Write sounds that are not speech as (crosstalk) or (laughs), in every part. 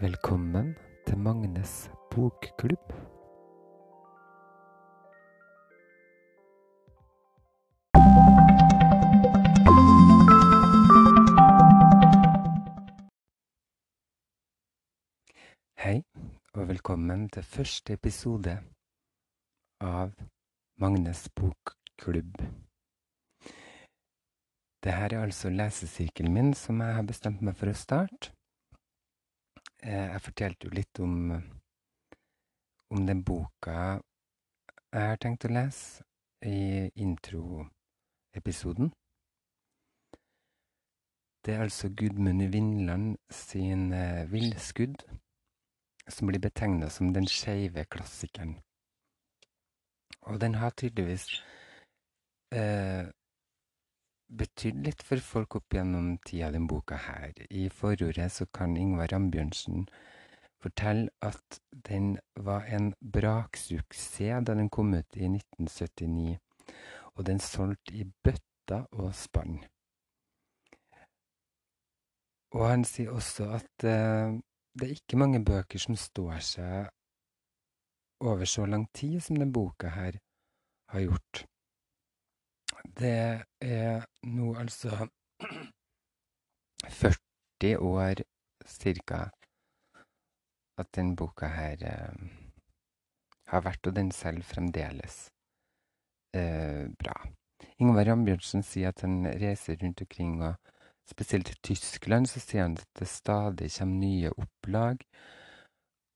Velkommen til Magnes bokklubb. Hei, og velkommen til første episode av Magnes bokklubb. Dette er altså lesesirkelen min som jeg har bestemt meg for å starte. Eh, jeg fortalte jo litt om, om den boka jeg har tenkt å lese i introepisoden. Det er altså Gudmund Vindland sin eh, Villskudd som blir betegna som den skeive klassikeren. Og den har tydeligvis eh, betydd litt for folk opp gjennom tida, den boka her. I forordet så kan Ingvar Ambjørnsen fortelle at den var en braksuksess da den kom ut i 1979, og den solgte i bøtter og spann. Og han sier også at uh, det er ikke mange bøker som står seg over så lang tid som denne boka her har gjort. Det er nå altså 40 år cirka at den boka her eh, har vært, og den selger fremdeles eh, bra. Ingvar Ambjørnsen sier at han reiser rundt omkring og Spesielt i Tyskland så sier han at det stadig kommer nye opplag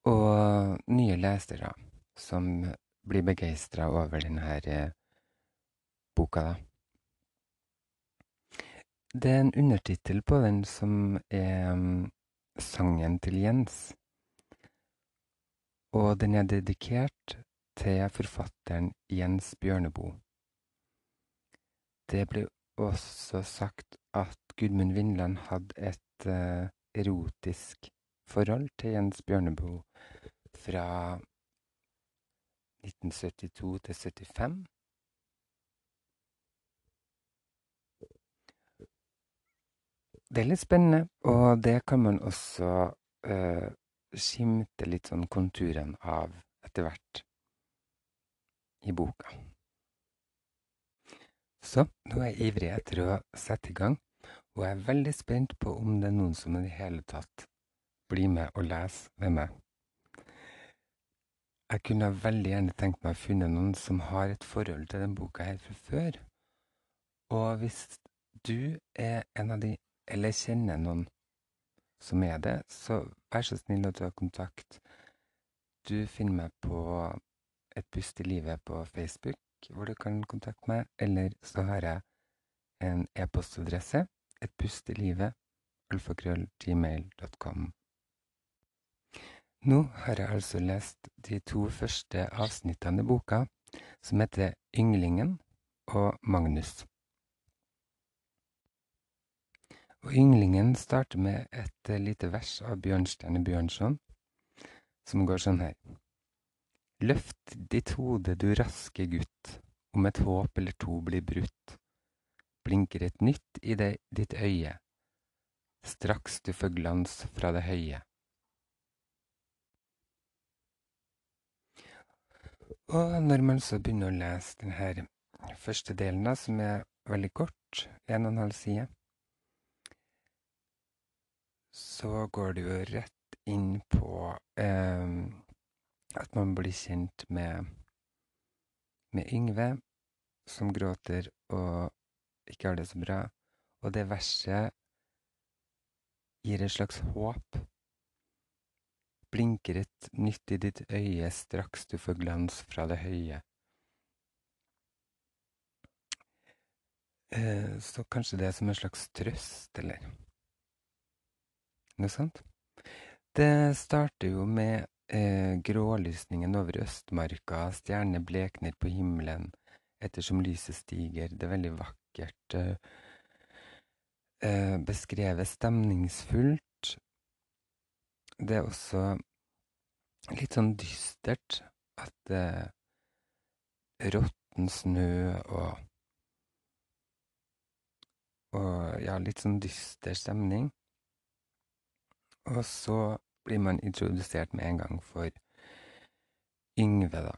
og nye lesere som blir begeistra over denne eh, boka, da. Det er en undertittel på den som er um, 'Sangen til Jens'. Og den er dedikert til forfatteren Jens Bjørneboe. Det ble også sagt at Gudmund Vindland hadde et uh, erotisk forhold til Jens Bjørneboe fra 1972 til 75. Det er litt spennende, og det kan man også uh, skimte litt sånn konturen av etter hvert i boka. Så nå er jeg ivrig etter å sette i gang, og jeg er veldig spent på om det er noen som i det hele tatt blir med og leser med meg. Jeg kunne veldig gjerne tenkt meg å finne noen som har et forhold til denne boka her fra før. Og hvis du er en av de, eller kjenner noen som er det, så vær så snill å ta kontakt. Du finner meg på Et pust i livet på Facebook hvor du kan kontakte meg, eller så har jeg en e-postadresse, et pust i livet, alfakrøll.gmail.com. Nå har jeg altså lest de to første avsnittene i boka, som heter Ynglingen og Magnus. Og Ynglingen starter med et lite vers av Bjørnstjerne Bjørnson, som går sånn her. Løft ditt hode, du raske gutt, om et håp eller to blir brutt. Blinker et nytt i det, ditt øye, straks du får glans fra det høye. Og når man så begynner å lese denne første delen, som er veldig kort, en og en halv side, så går det jo rett inn på eh, at man blir kjent med, med Yngve, som gråter og ikke har det så bra. Og det verset gir et slags håp. Blinker et nytt i ditt øye straks du får glans fra det høye. Eh, så kanskje det er som en slags trøst, eller noe sant? Det starter jo med eh, grålysningen over Østmarka, stjernene blekner på himmelen ettersom lyset stiger. Det er veldig vakkert eh, eh, beskrevet, stemningsfullt. Det er også litt sånn dystert at det er råtten snø og Og ja, litt sånn dyster stemning. Og så blir man introdusert med en gang for Yngve, da.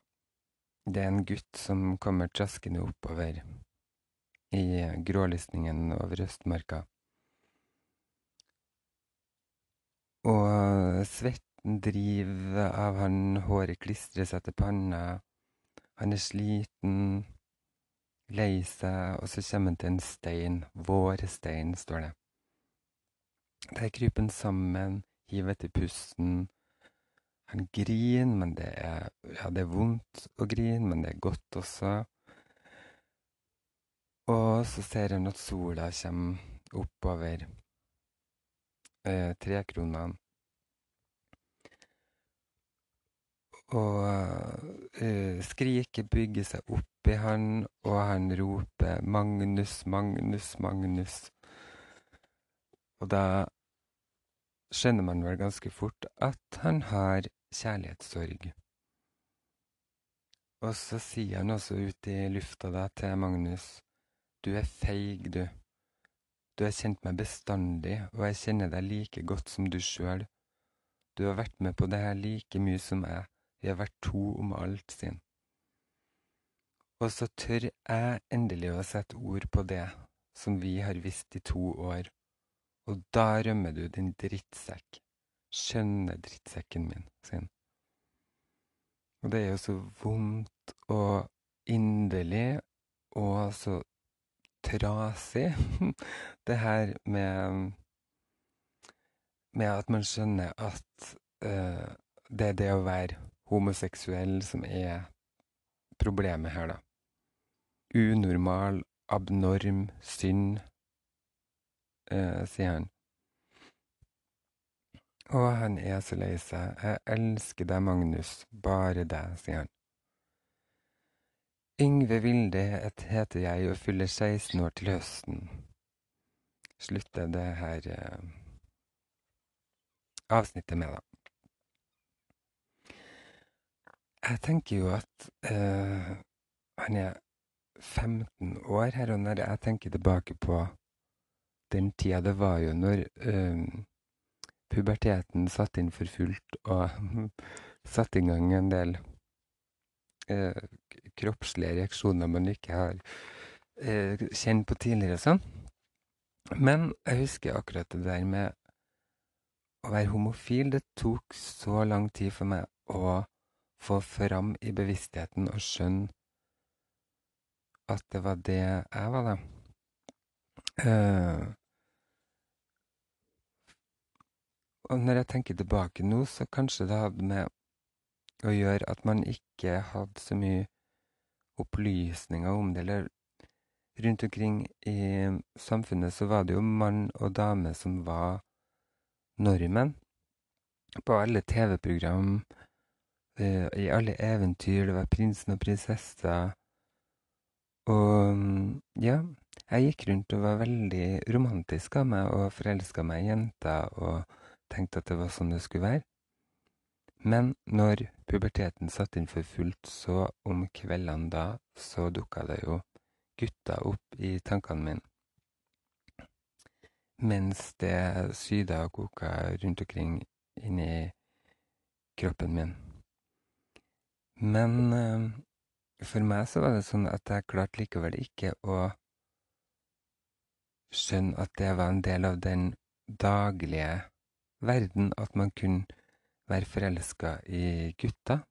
Det er en gutt som kommer traskende oppover i grålysningen over Østmarka. Og svetten driver av han, håret klistrer seg til panna, han er sliten, lei seg, og så kommer han til en stein, vårstein, står det. Der kryper han sammen, hiver etter pusten. Han griner, men det er ja, det er vondt å grine, men det er godt også. Og så ser han at sola kommer oppover eh, trekronene. Og eh, skriket bygger seg opp i han, og han roper 'Magnus, Magnus, Magnus'. Og da skjønner man vel ganske fort at han har kjærlighetssorg. Og så sier han også ut i lufta da til Magnus, du er feig, du. Du har kjent meg bestandig, og jeg kjenner deg like godt som du sjøl. Du har vært med på det her like mye som jeg, vi har vært to om alt, sin. Og så tør jeg endelig å sette ord på det som vi har visst i to år. Og da rømmer du, din drittsekk. Skjønne drittsekken min, han. Og det er jo så vondt og inderlig og så trasig, (laughs) det her med Med at man skjønner at uh, det er det å være homoseksuell som er problemet her, da. Unormal, abnorm, synd sier han. Å, han er så lei seg. Jeg elsker deg, Magnus, bare deg, sier han. Yngve Vilde heter jeg og fyller 16 år til høsten. Slutter det her eh, avsnittet med, da. Jeg tenker jo at eh, han er 15 år her, og når jeg tenker tilbake på den tida det var jo når uh, puberteten satte inn for fullt og (laughs) satte i gang en del uh, kroppslige reaksjoner man ikke har uh, kjent på tidligere sånn. Men jeg husker akkurat det der med å være homofil. Det tok så lang tid for meg å få fram i bevisstheten og skjønne at det var det jeg var, da. Uh, og når jeg tenker tilbake nå, så kanskje det hadde med å gjøre at man ikke hadde så mye opplysninger om det, eller rundt omkring i samfunnet så var det jo mann og dame som var nordmenn. På alle TV-program, uh, i alle eventyr, det var prinsen og prinsessa, og ja. Jeg gikk rundt og var veldig romantisk av meg og forelska meg i jenter og tenkte at det var sånn det skulle være. Men når puberteten satte inn for fullt, så om kveldene da, så dukka det jo gutter opp i tankene mine. Mens det syda og koka rundt omkring inni kroppen min. Men uh, for meg så var det sånn at jeg klarte likevel ikke å skjønne at det var en del av den daglige verden at man kunne være forelska i gutter.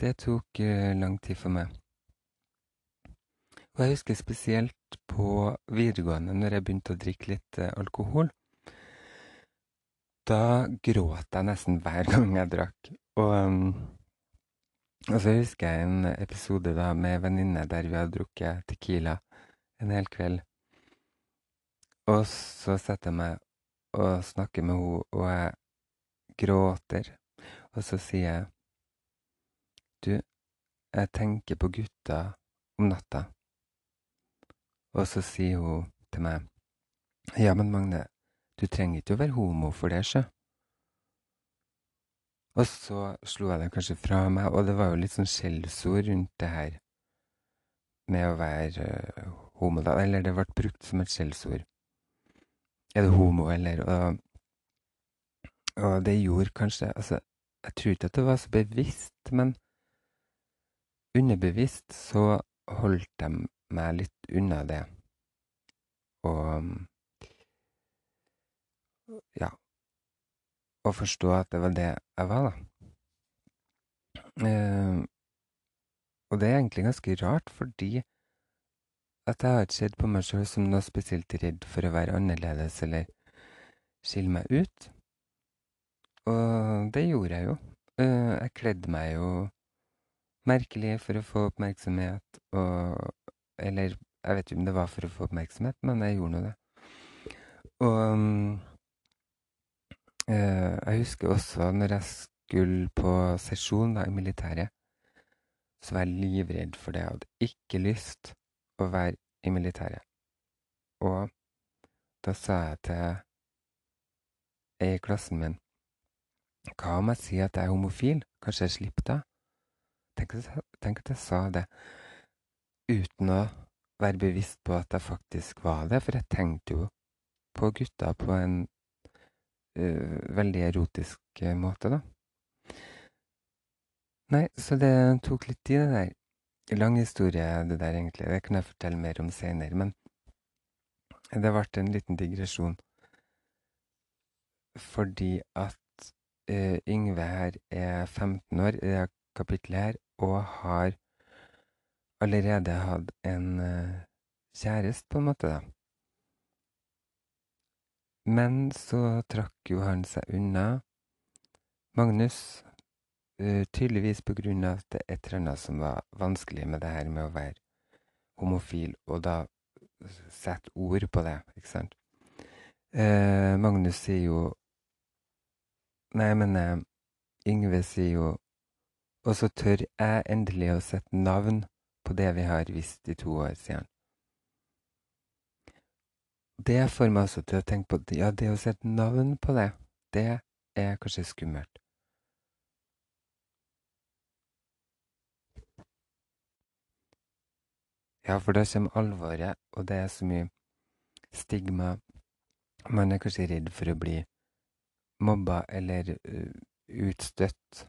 Det tok uh, lang tid for meg. Og jeg husker spesielt på videregående, når jeg begynte å drikke litt uh, alkohol. Da gråt jeg nesten hver (laughs) gang jeg drakk. Og, um, og så husker jeg en episode da med venninne der vi hadde drukket Tequila en hel kveld. Og så setter jeg meg og snakker med henne, og jeg gråter. Og så sier jeg, du, jeg tenker på gutta om natta. Og så sier hun til meg, ja, men Magne, du trenger ikke å være homo for det, sjø. Og så slo jeg det kanskje fra meg, og det var jo litt sånn skjellsord rundt det her med å være uh, homo, da. Eller det ble brukt som et skjellsord. Er du homo, eller? Og Og det gjorde kanskje Altså, jeg tror ikke at det var så bevisst, men underbevisst så holdt de meg litt unna det. Og ja. Å forstå at det var det jeg var, da. Eh, og det er egentlig ganske rart, fordi at jeg har ikke sett på meg sjøl som noe spesielt redd for å være annerledes eller skille meg ut. Og det gjorde jeg jo. Eh, jeg kledde meg jo merkelig for å få oppmerksomhet, og Eller jeg vet ikke om det var for å få oppmerksomhet, men jeg gjorde nå det. Og eh, jeg husker også når jeg skulle på sesjon da, i militæret, så var jeg livredd for det. Jeg hadde ikke lyst å være i militæret. Og da sa jeg til ei i klassen min Hva om jeg sier at jeg er homofil? Kanskje jeg slipper det? Tenk tenk at jeg sa det uten å være bevisst på at jeg faktisk var det, for jeg tenkte jo på gutta på en uh, veldig erotisk uh, måte, da. Nei, så det tok litt tid, det der. Lang historie, det der, egentlig. Det kan jeg fortelle mer om seinere, men det ble en liten digresjon. Fordi at uh, Yngve her er 15 år i det kapittelet her, og har allerede hatt en uh, kjæreste, på en måte, da. Men så trakk jo han seg unna. Magnus, uh, tydeligvis på grunn av at det er et eller annet som var vanskelig med det her med å være homofil, og da sette ord på det, ikke sant. Uh, Magnus sier jo Nei, men mener Yngve sier jo Og så tør jeg endelig å sette navn på det vi har visst i to år, sier han. Det får meg også til å tenke på ja, det å sette navn på det, det er kanskje skummelt. Ja, for da kommer alvoret, og det er så mye stigma. Man er kanskje redd for å bli mobba eller uh, utstøtt,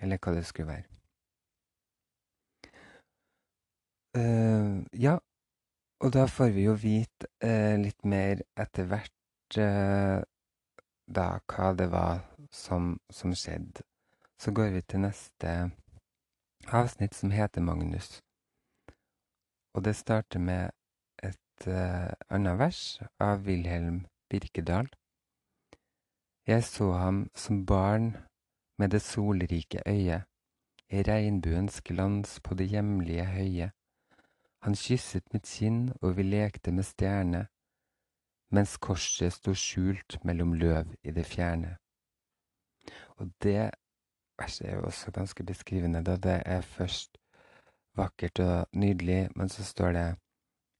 eller hva det skulle være. Uh, ja, og da får vi jo vite uh, litt mer etter hvert da hva det var som, som, skjedde. Så går vi til neste avsnitt, som heter Magnus. Og det starter med et annet vers av Wilhelm Birkedal. Jeg så ham som barn med det solrike øyet, i regnbuens glans på det hjemlige høye. Han kysset mitt kinn, og vi lekte med stjerne, mens korset sto skjult mellom løv i det fjerne. Og det verset er jo også ganske beskrivende, da det er først vakkert og nydelig, men så står det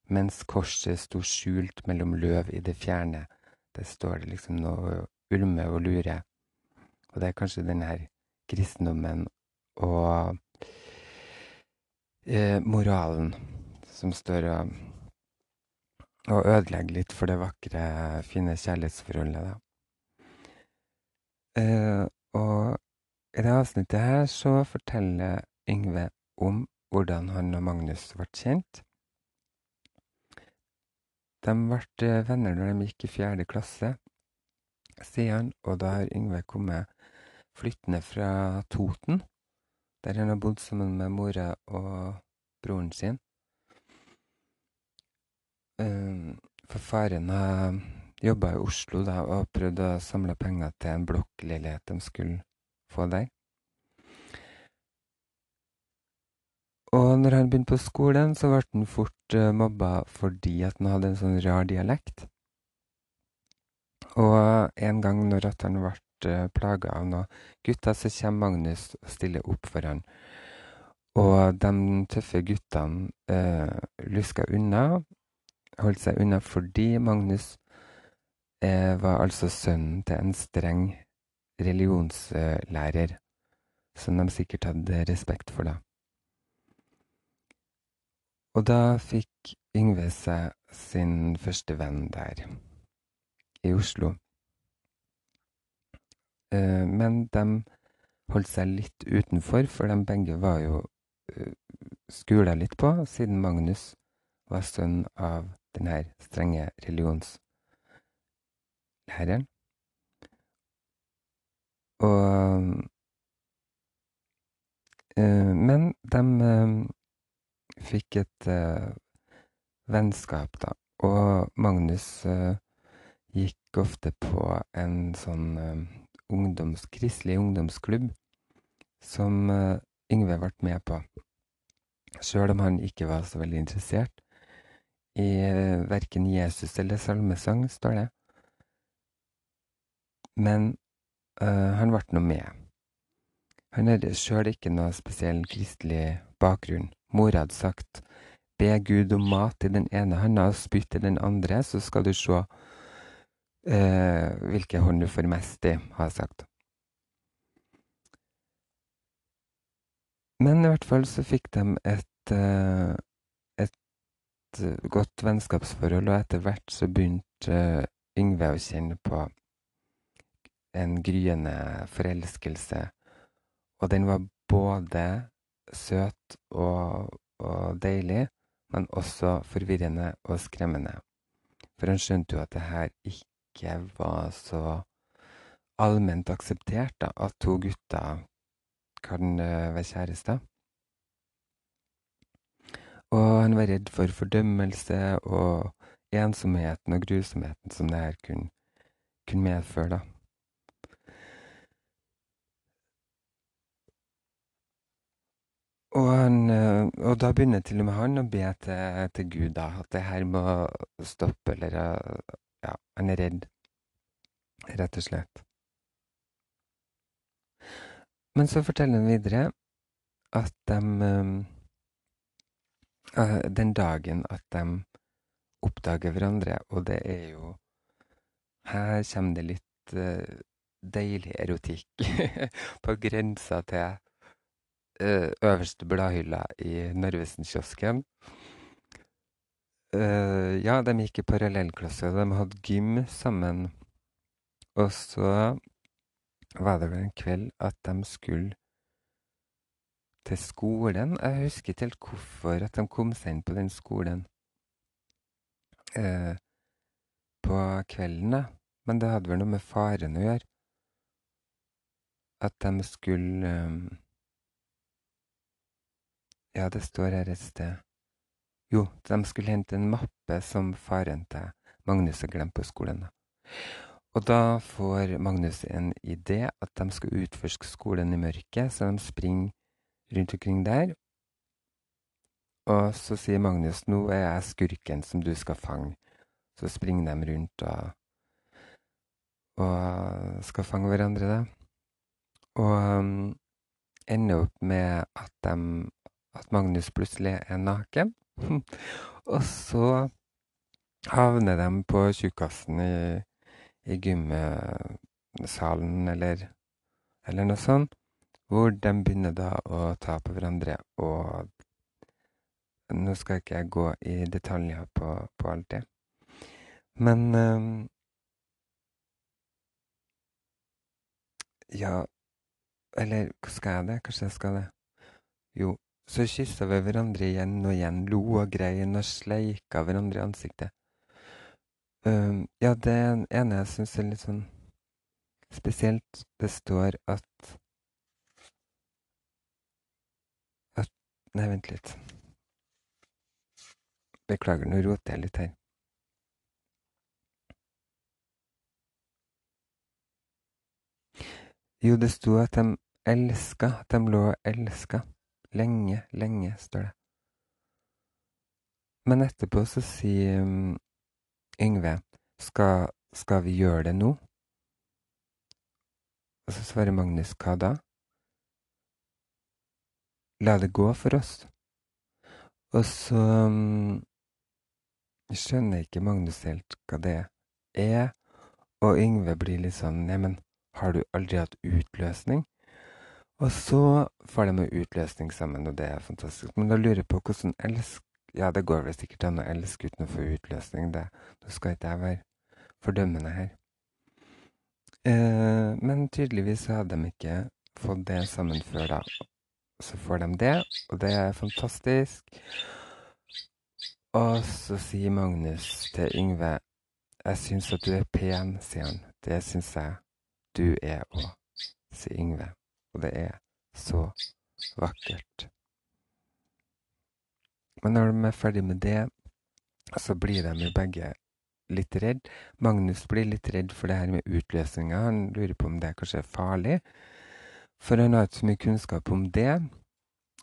mens korset sto skjult mellom løv i det fjerne. Det står det liksom noe ulme og lure. Og det er kanskje den her kristendommen og eh, moralen som står og, og ødelegger litt for det vakre, fine kjærlighetsforholdet, da. Eh, og i det avsnittet her så forteller Yngve om hvordan han og Magnus ble kjent. De ble venner når de gikk i fjerde klasse, sier han, og da har Yngve kommet flyttende fra Toten, der han har bodd sammen med mora og broren sin. Eh, for faren har jobba i Oslo da, og prøvd å samle penger til en blokkleilighet de skulle få der. Og når han begynte på skolen, så ble han fort uh, mobba fordi at han hadde en sånn rar dialekt. Og en gang når han ble uh, plaga av noen gutter, så kommer Magnus og stiller opp for han. Og de tøffe guttene uh, luska unna, holdt seg unna fordi Magnus eh, var altså sønnen til en streng religionslærer, som de sikkert hadde respekt for, da. Og da fikk Yngve seg sin første venn der, i Oslo. Men de holdt seg litt utenfor, for de begge var jo skula litt på, siden Magnus var sønn av den her strenge religionslæreren. Og Men dem fikk et vennskap, da, og Magnus gikk ofte på en sånn ungdoms kristelig ungdomsklubb som Yngve ble med på, sjøl om han ikke var så veldig interessert i verken Jesus eller salmesang, står det. Men han ble nå med. Han hadde sjøl ikke noe spesiell kristelig bakgrunn. Mora hadde sagt be Gud om mat i den ene handa og spytt i den andre, så skal du sjå hvilken hånd du får mest i, har jeg sagt. Men i hvert fall så fikk de et et godt vennskapsforhold, og etter hvert så begynte Yngve å kjenne på en gryende forelskelse, og den var både søt og og deilig, men også forvirrende og skremmende. For han skjønte jo at det her ikke var så allment akseptert, da, at to gutter kan være kjærester. Og han var redd for fordømmelse og ensomheten og grusomheten som det her kunne kunne medføre, da. Og han og da begynner til og med han å be til til Gud, da, at det her må stoppe, eller ja, han er redd, rett og slett. Men så forteller han videre at de den dagen at de oppdager hverandre, og det er jo Her kommer det litt deilig erotikk (laughs) på grensa til øverste bladhylla i Narvesen-kiosken. Ja, de gikk i parallellklasse, og de hadde gym sammen. Og så var det vel en kveld at de skulle til skolen. Jeg husker ikke helt hvorfor at de kom seg inn på den skolen på kvelden, da, men det hadde vel noe med faren å gjøre. At de skulle Ja, det står her et sted Jo, de skulle hente en mappe som faren til Magnus har glemt på skolen. Og da får Magnus en idé, at de skal utforske skolen i mørket, så de springer rundt omkring der. Og så sier Magnus nå er jeg skurken som du skal fange. Så springer de rundt og og skal fange hverandre, da. Og ender opp med at dem at Magnus plutselig er naken. (laughs) Og så havner de på tjukkasen i i gymsalen eller eller noe sånt, hvor de begynner da å ta på hverandre, og nå skal ikke jeg gå i detaljer på på alt det, men Ja, eller skal jeg det? Kanskje jeg skal det? Jo, så kyssa vi hverandre igjen og igjen, lo og grein og sleika hverandre i ansiktet. Ja, det ene jeg syns er litt sånn spesielt, det står at at Nei, vent litt. Beklager, nå roter jeg litt her. Jo, det sto at de elska, at de lå og elska. Lenge, lenge, står det. Men etterpå så sier Yngve skal skal vi gjøre det nå? Og så svarer Magnus hva da? La det gå for oss. Og så skjønner ikke Magnus helt hva det er, og Yngve blir litt sånn Neimen, har du aldri hatt utløsning? Og så får de noe utløsning sammen, og det er fantastisk. Men da lurer jeg på hvordan elsk... Ja, det går vel sikkert an å elske uten å få utløsning, det. Nå skal ikke jeg være fordømmende her. Eh, men tydeligvis hadde de ikke fått det sammen før da. Så får de det, og det er fantastisk. Og så sier Magnus til Yngve Jeg syns at du er pen, sier han. Det syns jeg du er òg, sier Yngve. Og det er så vakkert. Men når de er ferdig med det, så blir de jo begge litt redd. Magnus blir litt redd for det her med utløsninga. Han lurer på om det kanskje er farlig. For han har ikke så mye kunnskap om det.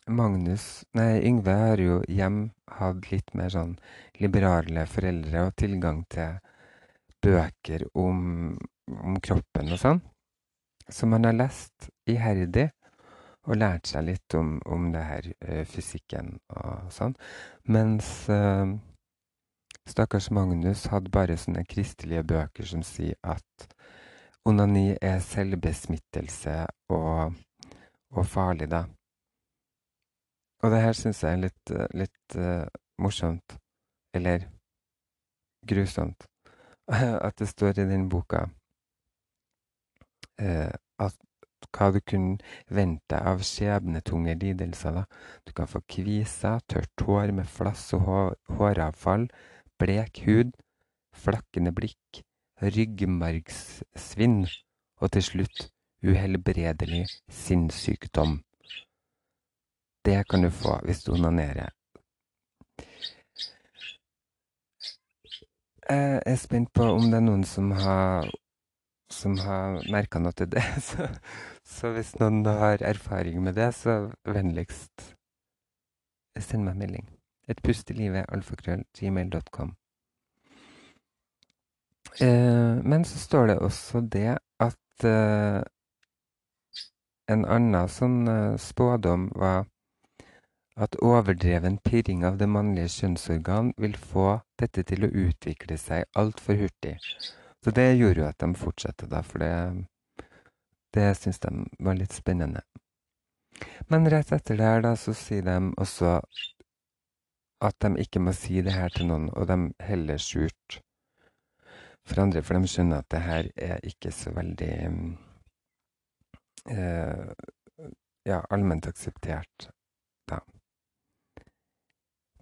Magnus, nei, Yngve har jo hjem hatt litt mer sånn liberale foreldre og tilgang til bøker om, om kroppen og sånn. Som man har lest iherdig og lært seg litt om, om det her uh, fysikken og sånn. Mens uh, stakkars Magnus hadde bare sånne kristelige bøker som sier at onani er selvbesmittelse og, og farlig, da. Og det her syns jeg er litt, litt uh, morsomt. Eller grusomt. (laughs) At det står i den boka at hva du kunne vente av skjebnetunge lidelser. da. Du kan få kviser, tørt hår med flass og håravfall, blek hud, flakkende blikk, ryggmargssvinn og til slutt uhelbredelig sinnssykdom. Det kan du få hvis du onanerer. Jeg er spent på om det er noen som har, som har merka noe til det. (laughs) Så, så, hvis noen har erfaring med det, så vennligst send meg melding. Et pust i livet, alfakrøll, gmail.com. Eh, men så står det også det at eh, en annen sånn eh, spådom var at overdreven pirring av det mannlige kjønnsorgan vil få dette til å utvikle seg altfor hurtig. Så det gjorde jo at de fortsatte, da, for det, det syntes de var litt spennende. Men rett etter det her, da, så sier de også at de ikke må si det her til noen, og de heller skjult for andre, for de skjønner at det her er ikke så veldig eh, ja, allment akseptert, da.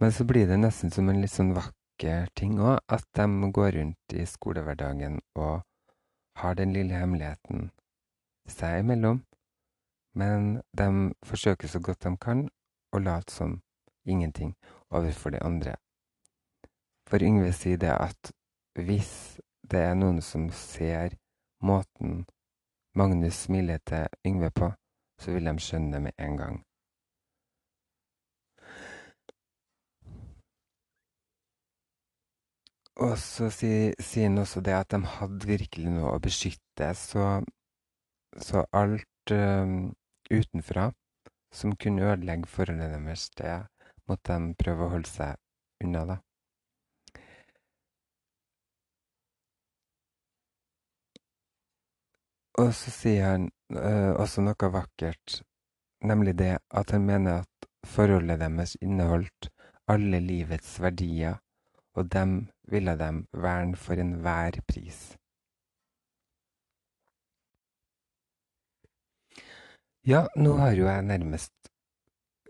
Men så blir det nesten som en litt sånn vakker ting òg, at de går rundt i skolehverdagen og har den lille hemmeligheten seg imellom. Men de forsøker så godt de kan å late som ingenting overfor de andre. For Yngve sier det at hvis det er noen som ser måten Magnus smiler til Yngve på, så vil de skjønne det med en gang. Og så sier, sier han også det at de hadde virkelig noe å beskytte, så, så alt um, utenfra som kunne ødelegge forholdet deres, det måtte de prøve å holde seg unna, da. Og så sier han uh, også noe vakkert, nemlig det at han mener at forholdet deres inneholdt alle livets verdier og dem ville dem verne for enhver pris. Ja, nå har jo jeg nærmest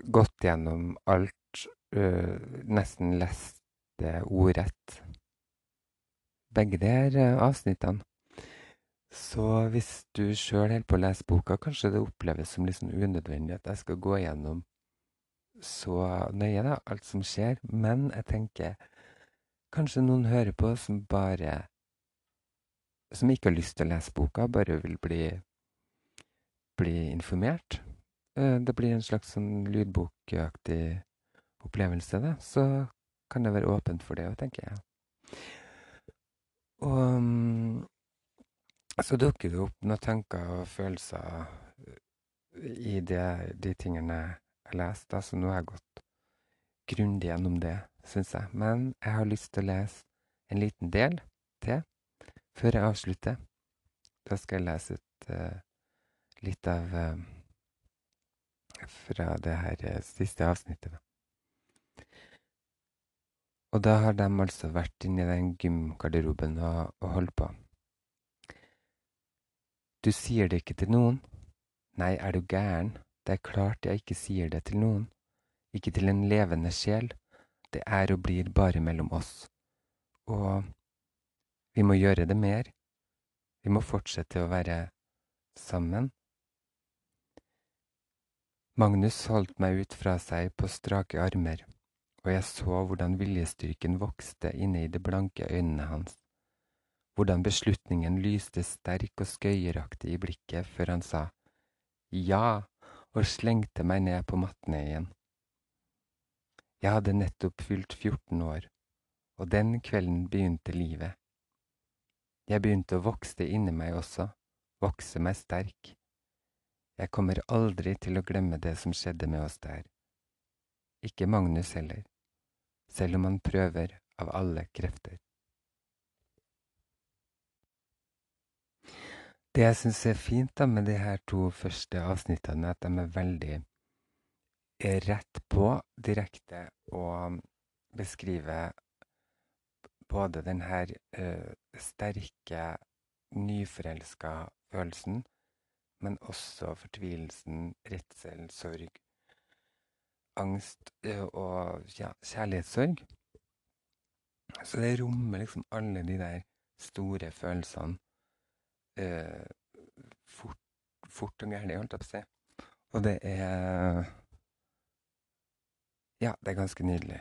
gått gjennom alt, øh, nesten lest det ordrett. Begge de her øh, avsnittene. Så hvis du sjøl holder på å lese boka, kanskje det oppleves som litt sånn unødvendig at jeg skal gå gjennom så nøye da, alt som skjer, men jeg tenker kanskje noen hører på som bare Som ikke har lyst til å lese boka, bare vil bli, bli informert. Eh, det blir en slags sånn lydbokaktig opplevelse, da. Så kan det være åpent for det òg, tenker jeg. Og mm, så dukker det opp noen tanker og følelser i det, de tingene jeg leste. Så nå har jeg gått grundig gjennom det syns jeg. Men jeg har lyst til å lese en liten del til før jeg avslutter. Da skal jeg lese ut uh, litt av uh, fra det her uh, siste avsnittet. Og da har de altså vært inni den gymgarderoben og, og holdt på. Du sier det ikke til noen? Nei, er du gæren, det er klart jeg ikke sier det til noen, ikke til en levende sjel, det er og blir bare mellom oss. Og vi må gjøre det mer, vi må fortsette å være sammen. Magnus holdt meg ut fra seg på strake armer, og jeg så hvordan viljestyrken vokste inne i de blanke øynene hans, hvordan beslutningen lyste sterk og skøyeraktig i blikket før han sa ja og slengte meg ned på mattene igjen. Jeg hadde nettopp fylt 14 år, og den kvelden begynte livet. Jeg begynte å vokse inni meg også, vokse meg sterk. Jeg kommer aldri til å glemme det som skjedde med oss der. Ikke Magnus heller, selv om han prøver av alle krefter. Det jeg syns er fint da med de her to første avsnittene, er at de er veldig rett på, direkte, og beskriver både den her uh, sterke, nyforelska følelsen, men også fortvilelsen, redsel, sorg, angst uh, og ja, kjærlighetssorg. Så det rommer liksom alle de der store følelsene uh, fort, fort og gærent, holdt jeg på å si. Og det er Ja, det er ganske nydelig.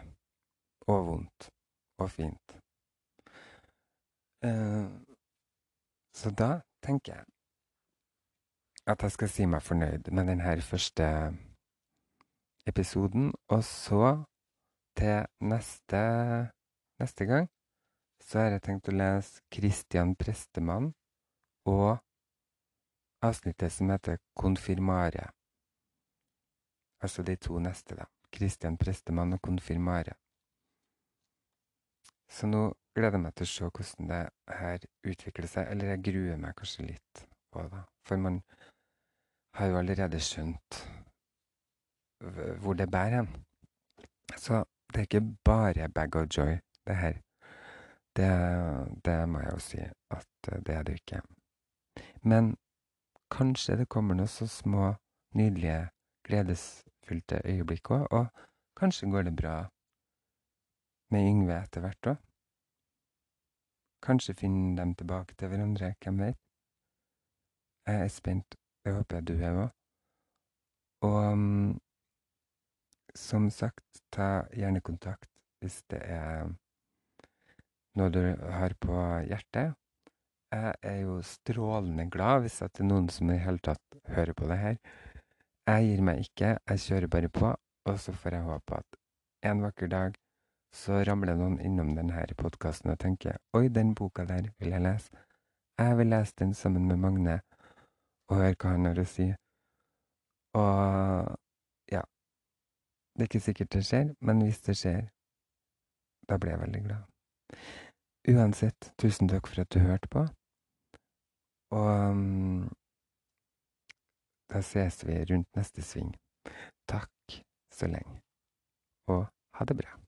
Og vondt. Og fint. Eh, så da tenker jeg at jeg skal si meg fornøyd med denne første episoden. Og så, til neste, neste gang, så har jeg tenkt å lese Christian Prestemann og avsnittet som heter Konfirmare. Altså de to neste, da. Christian Prestemann og Konfirmare. Så nå gleder jeg meg til å se hvordan det her utvikler seg. Eller jeg gruer meg kanskje litt òg, da. For man har jo allerede skjønt hvor det bærer hen. Så det er ikke bare bag of joy, det her. Det, det må jeg jo si at det er det ikke. Men kanskje det kommer noen så små, nydelige, gledesfylte øyeblikk òg. Og kanskje går det bra med Yngve etter hvert òg. Kanskje finner dem tilbake til hverandre, hvem vet? Jeg er spent. Det håper jeg du er òg. Og um, som sagt, ta gjerne kontakt hvis det er noe du har på hjertet. Jeg er jo strålende glad hvis det er noen som i hele tatt hører på det her. Jeg gir meg ikke, jeg kjører bare på, og så får jeg håpe at en vakker dag så ramler noen innom denne podkasten og tenker oi, den boka der vil jeg lese. Jeg vil lese den sammen med Magne og høre hva han har å si. Og ja Det er ikke sikkert det skjer, men hvis det skjer, da blir jeg veldig glad. Uansett, tusen takk for at du hørte på. Og um, da ses vi rundt neste sving. Takk så lenge, og ha det bra.